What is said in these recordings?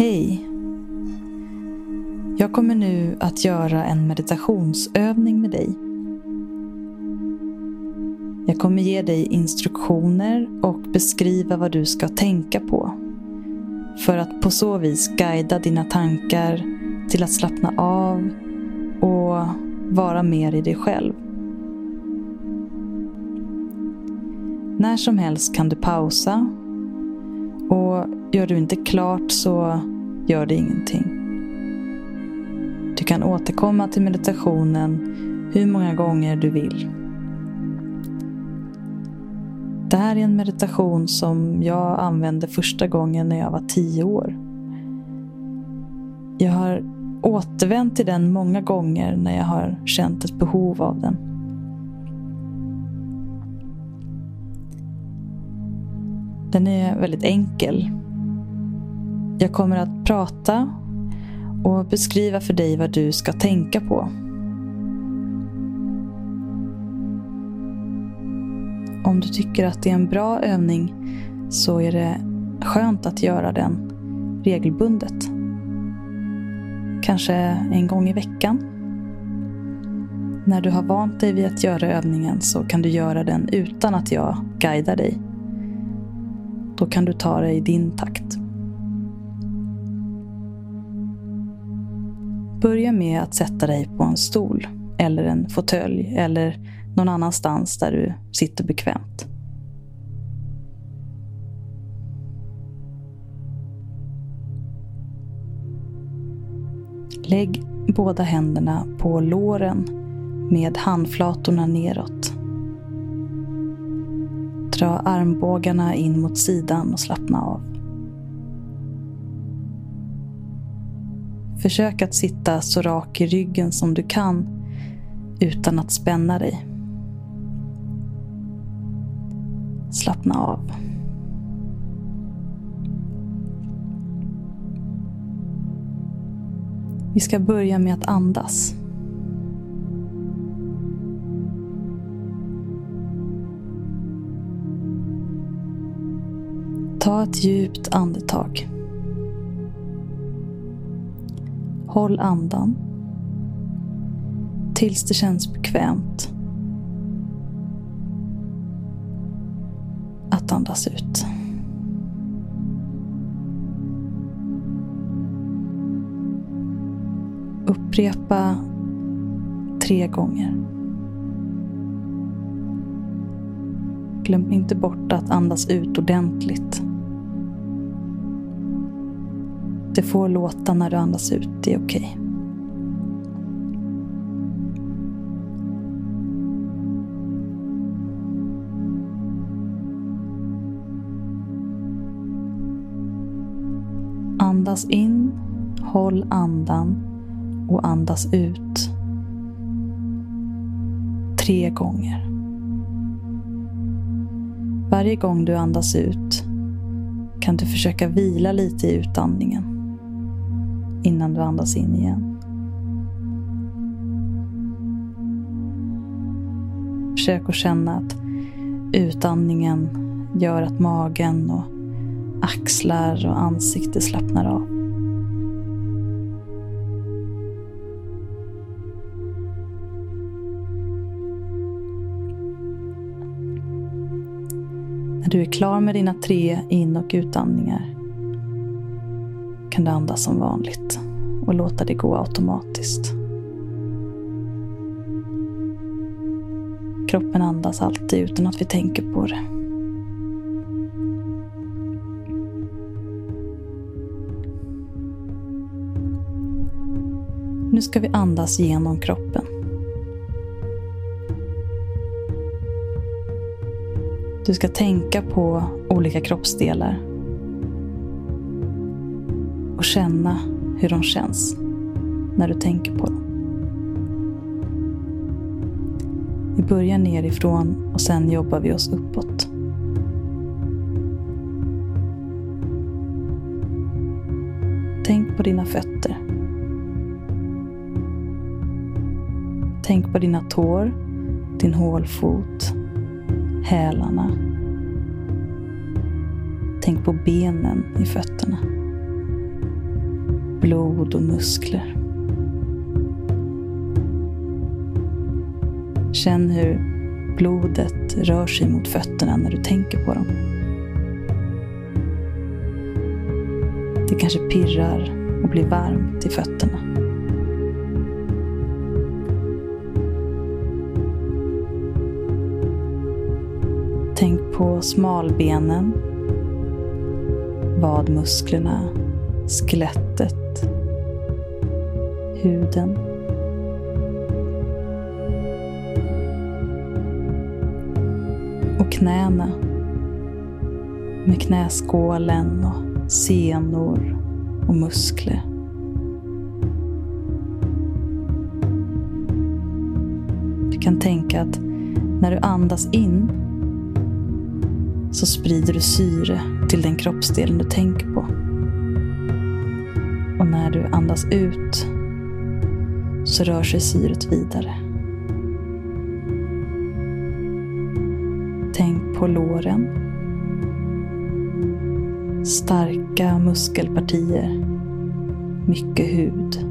Hej! Jag kommer nu att göra en meditationsövning med dig. Jag kommer ge dig instruktioner och beskriva vad du ska tänka på. För att på så vis guida dina tankar till att slappna av och vara mer i dig själv. När som helst kan du pausa och gör du inte klart så gör det ingenting. Du kan återkomma till meditationen hur många gånger du vill. Det här är en meditation som jag använde första gången när jag var tio år. Jag har återvänt till den många gånger när jag har känt ett behov av den. Den är väldigt enkel. Jag kommer att prata och beskriva för dig vad du ska tänka på. Om du tycker att det är en bra övning så är det skönt att göra den regelbundet. Kanske en gång i veckan. När du har vant dig vid att göra övningen så kan du göra den utan att jag guidar dig. Då kan du ta det i din takt. Börja med att sätta dig på en stol eller en fåtölj eller någon annanstans där du sitter bekvämt. Lägg båda händerna på låren med handflatorna neråt. Dra armbågarna in mot sidan och slappna av. Försök att sitta så rak i ryggen som du kan utan att spänna dig. Slappna av. Vi ska börja med att andas. Ta ett djupt andetag. Håll andan tills det känns bekvämt att andas ut. Upprepa tre gånger. Glöm inte bort att andas ut ordentligt. Det får låta när du andas ut, det är okej. Okay. Andas in, håll andan och andas ut. Tre gånger. Varje gång du andas ut kan du försöka vila lite i utandningen innan du andas in igen. Försök att känna att utandningen gör att magen och axlar och ansikte slappnar av. När du är klar med dina tre in och utandningar kan du andas som vanligt och låta det gå automatiskt. Kroppen andas alltid utan att vi tänker på det. Nu ska vi andas genom kroppen. Du ska tänka på olika kroppsdelar och känna hur de känns när du tänker på dem. Vi börjar nerifrån och sen jobbar vi oss uppåt. Tänk på dina fötter. Tänk på dina tår, din hålfot, hälarna. Tänk på benen i fötterna blod och muskler. Känn hur blodet rör sig mot fötterna när du tänker på dem. Det kanske pirrar och blir varmt i fötterna. Tänk på smalbenen, vadmusklerna, skelettet, huden. Och knäna med knäskålen och senor och muskler. Du kan tänka att när du andas in så sprider du syre till den kroppsdelen du tänker på. Och när du andas ut så rör sig syret vidare. Tänk på låren. Starka muskelpartier. Mycket hud.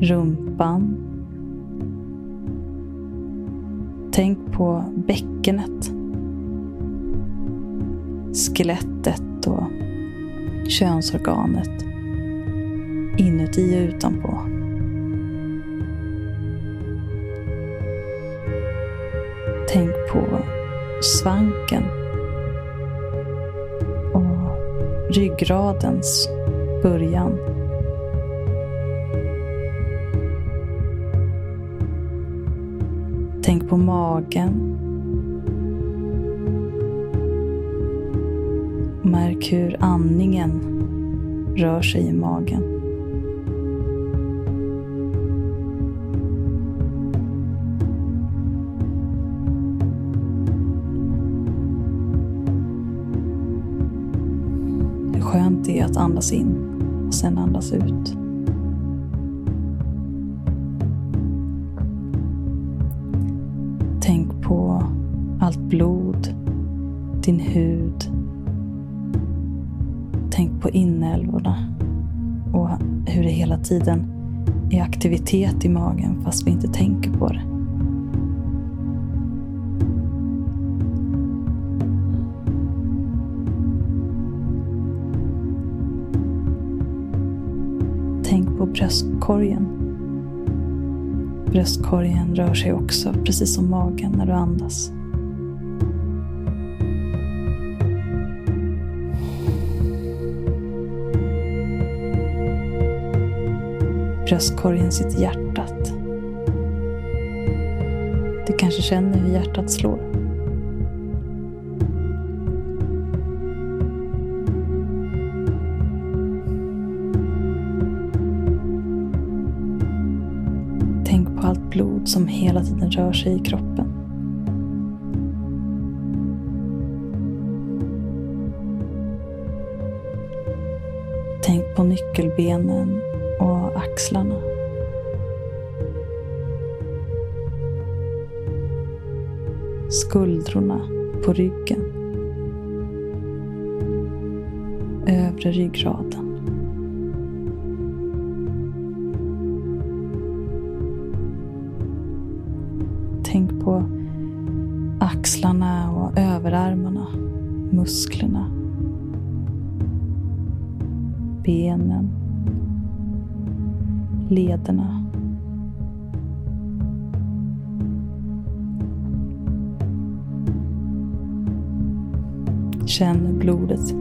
Rumpan. Tänk på bäckenet skelettet och könsorganet inuti och utanpå. Tänk på svanken och ryggradens början. Tänk på magen Märk hur andningen rör sig i magen. Skönt det är att andas in och sen andas ut. Tänk på allt blod, din hud, Tänk på inälvorna och hur det hela tiden är aktivitet i magen fast vi inte tänker på det. Bröstkorgen. Bröstkorgen rör sig också, precis som magen, när du andas. bröstkorgen sitter hjärtat. Du kanske känner hur hjärtat slår. Som hela tiden rör sig i kroppen. Tänk på nyckelbenen och axlarna. Skuldrorna på ryggen. Övre ryggraden. Musklerna, benen lederna. Känn hur blodet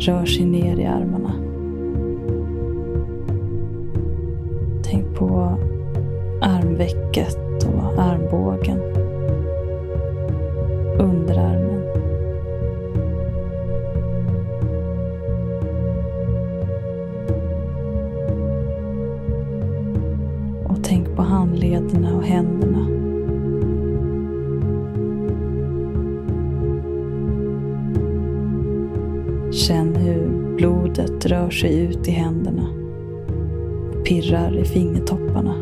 rör sig ner i armarna. Tänk på armvecket och armbågen. Underarmen. Känn hur blodet rör sig ut i händerna och pirrar i fingertopparna.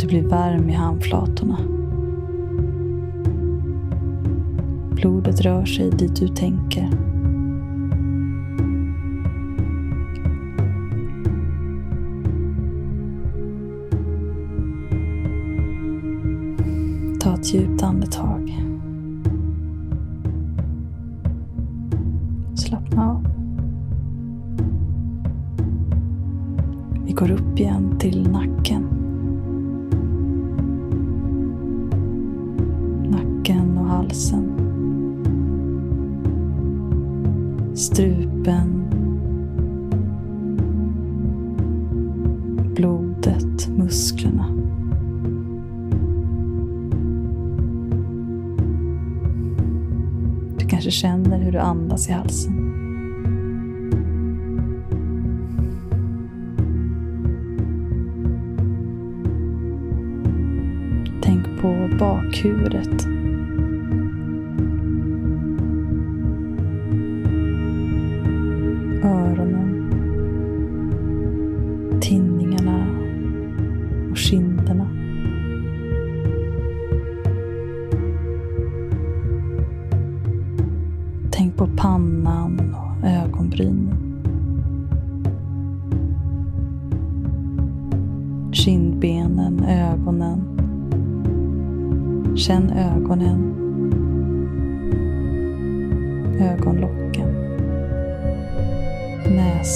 Du blir varm i handflatorna. Blodet rör sig dit du tänker. Ta ett djupt andetag. Går upp igen till nacken. Nacken och halsen. Strupen. Blodet, musklerna. Du kanske känner hur du andas i halsen. Bakhuvudet. Öronen.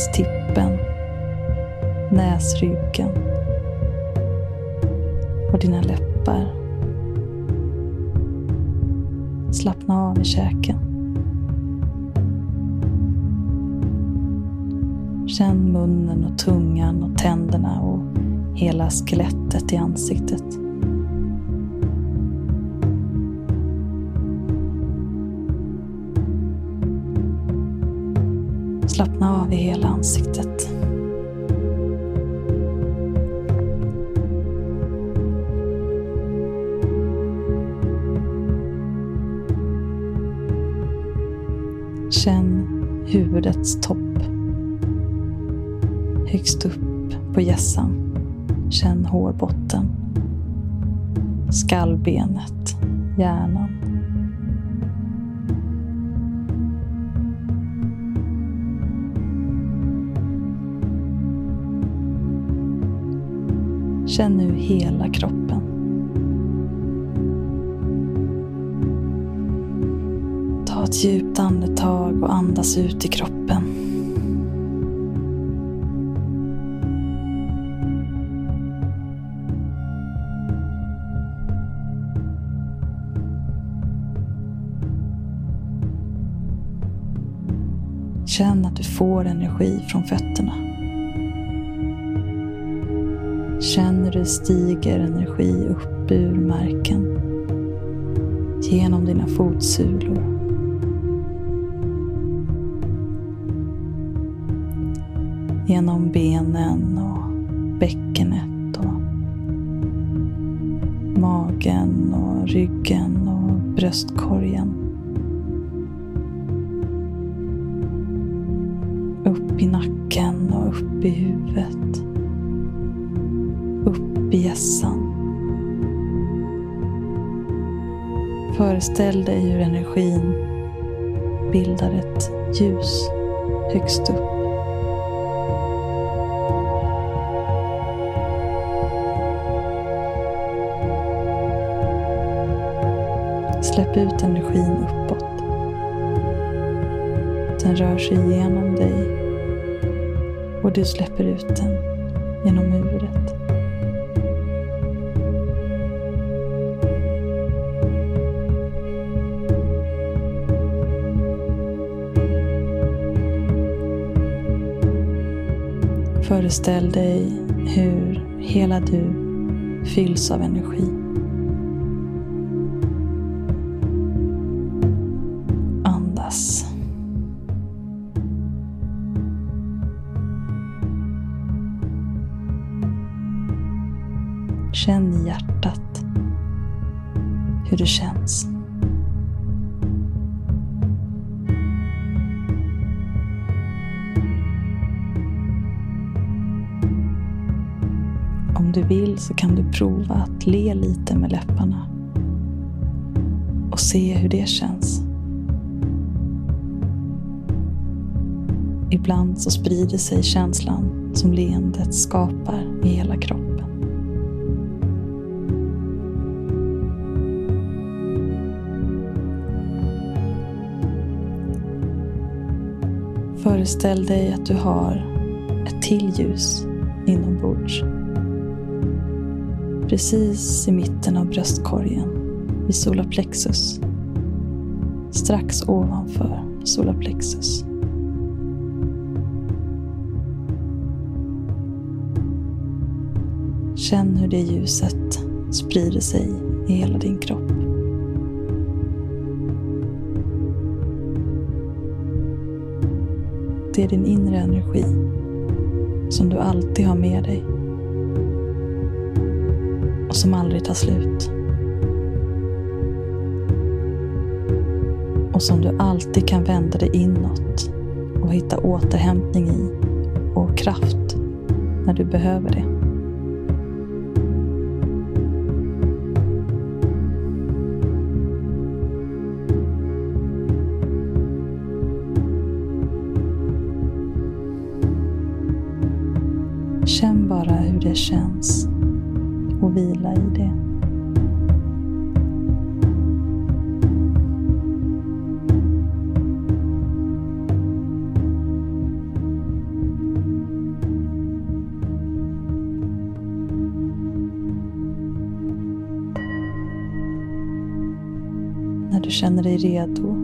Nästippen. Näsryggen. Och dina läppar. Slappna av i käken. Känn munnen och tungan och tänderna och hela skelettet i ansiktet. Slappna av i hela ansiktet. Känn huvudets topp. Högst upp på hjässan. Känn hårbotten. Skallbenet. Hjärnan. Känn nu hela kroppen. Ta ett djupt andetag och andas ut i kroppen. Känn att du får energi från fötterna. Känn hur det stiger energi upp ur marken. Genom dina fotsulor. Genom benen och bäckenet och magen och ryggen och bröstkorgen. Upp i nacken och upp i huvudet. Upp. Föreställ dig hur energin bildar ett ljus högst upp. Släpp ut energin uppåt. Den rör sig igenom dig och du släpper ut den genom huvudet. Föreställ dig hur hela du fylls av energi. Andas. Känn i hjärtat hur det känns. om du vill så kan du prova att le lite med läpparna och se hur det känns. Ibland så sprider sig känslan som leendet skapar i hela kroppen. Föreställ dig att du har ett till ljus inombords Precis i mitten av bröstkorgen, vid solarplexus. Strax ovanför solarplexus. Känn hur det ljuset sprider sig i hela din kropp. Det är din inre energi som du alltid har med dig och som aldrig tar slut. Och som du alltid kan vända dig inåt och hitta återhämtning i och kraft när du behöver det. Du känner dig redo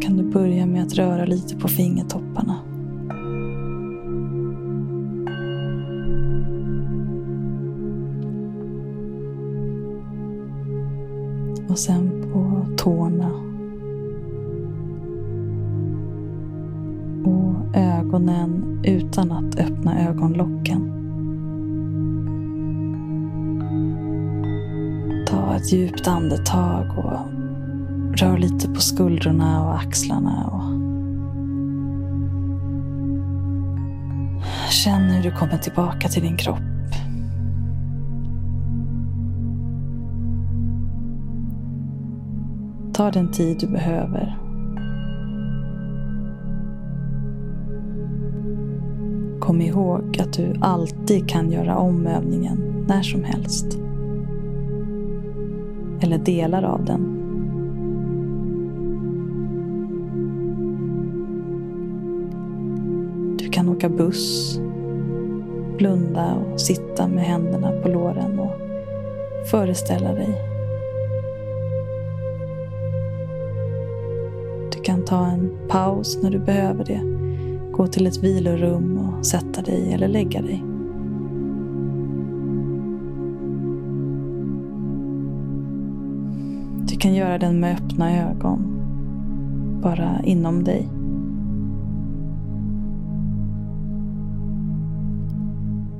kan du börja med att röra lite på fingertopparna. och sen på tårna. Och ögonen utan att öppna ögonlocken. Ta ett djupt andetag och rör lite på skuldrorna och axlarna. Och Känn hur du kommer tillbaka till din kropp. Ta den tid du behöver. Kom ihåg att du alltid kan göra om övningen när som helst. Eller delar av den. Du kan åka buss, blunda och sitta med händerna på låren och föreställa dig Du kan ta en paus när du behöver det. Gå till ett vilorum och sätta dig eller lägga dig. Du kan göra den med öppna ögon. Bara inom dig.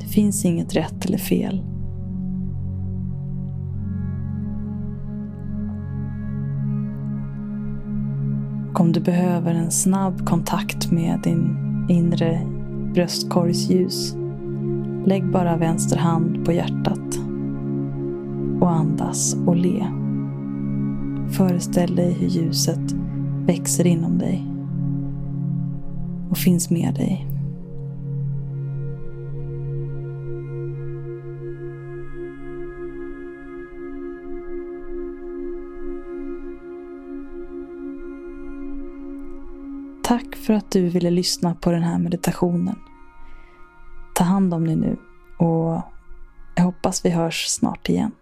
Det finns inget rätt eller fel. Och om du behöver en snabb kontakt med din inre bröstkorgsljus, lägg bara vänster hand på hjärtat och andas och le. Föreställ dig hur ljuset växer inom dig och finns med dig Tack för att du ville lyssna på den här meditationen. Ta hand om dig nu och jag hoppas vi hörs snart igen.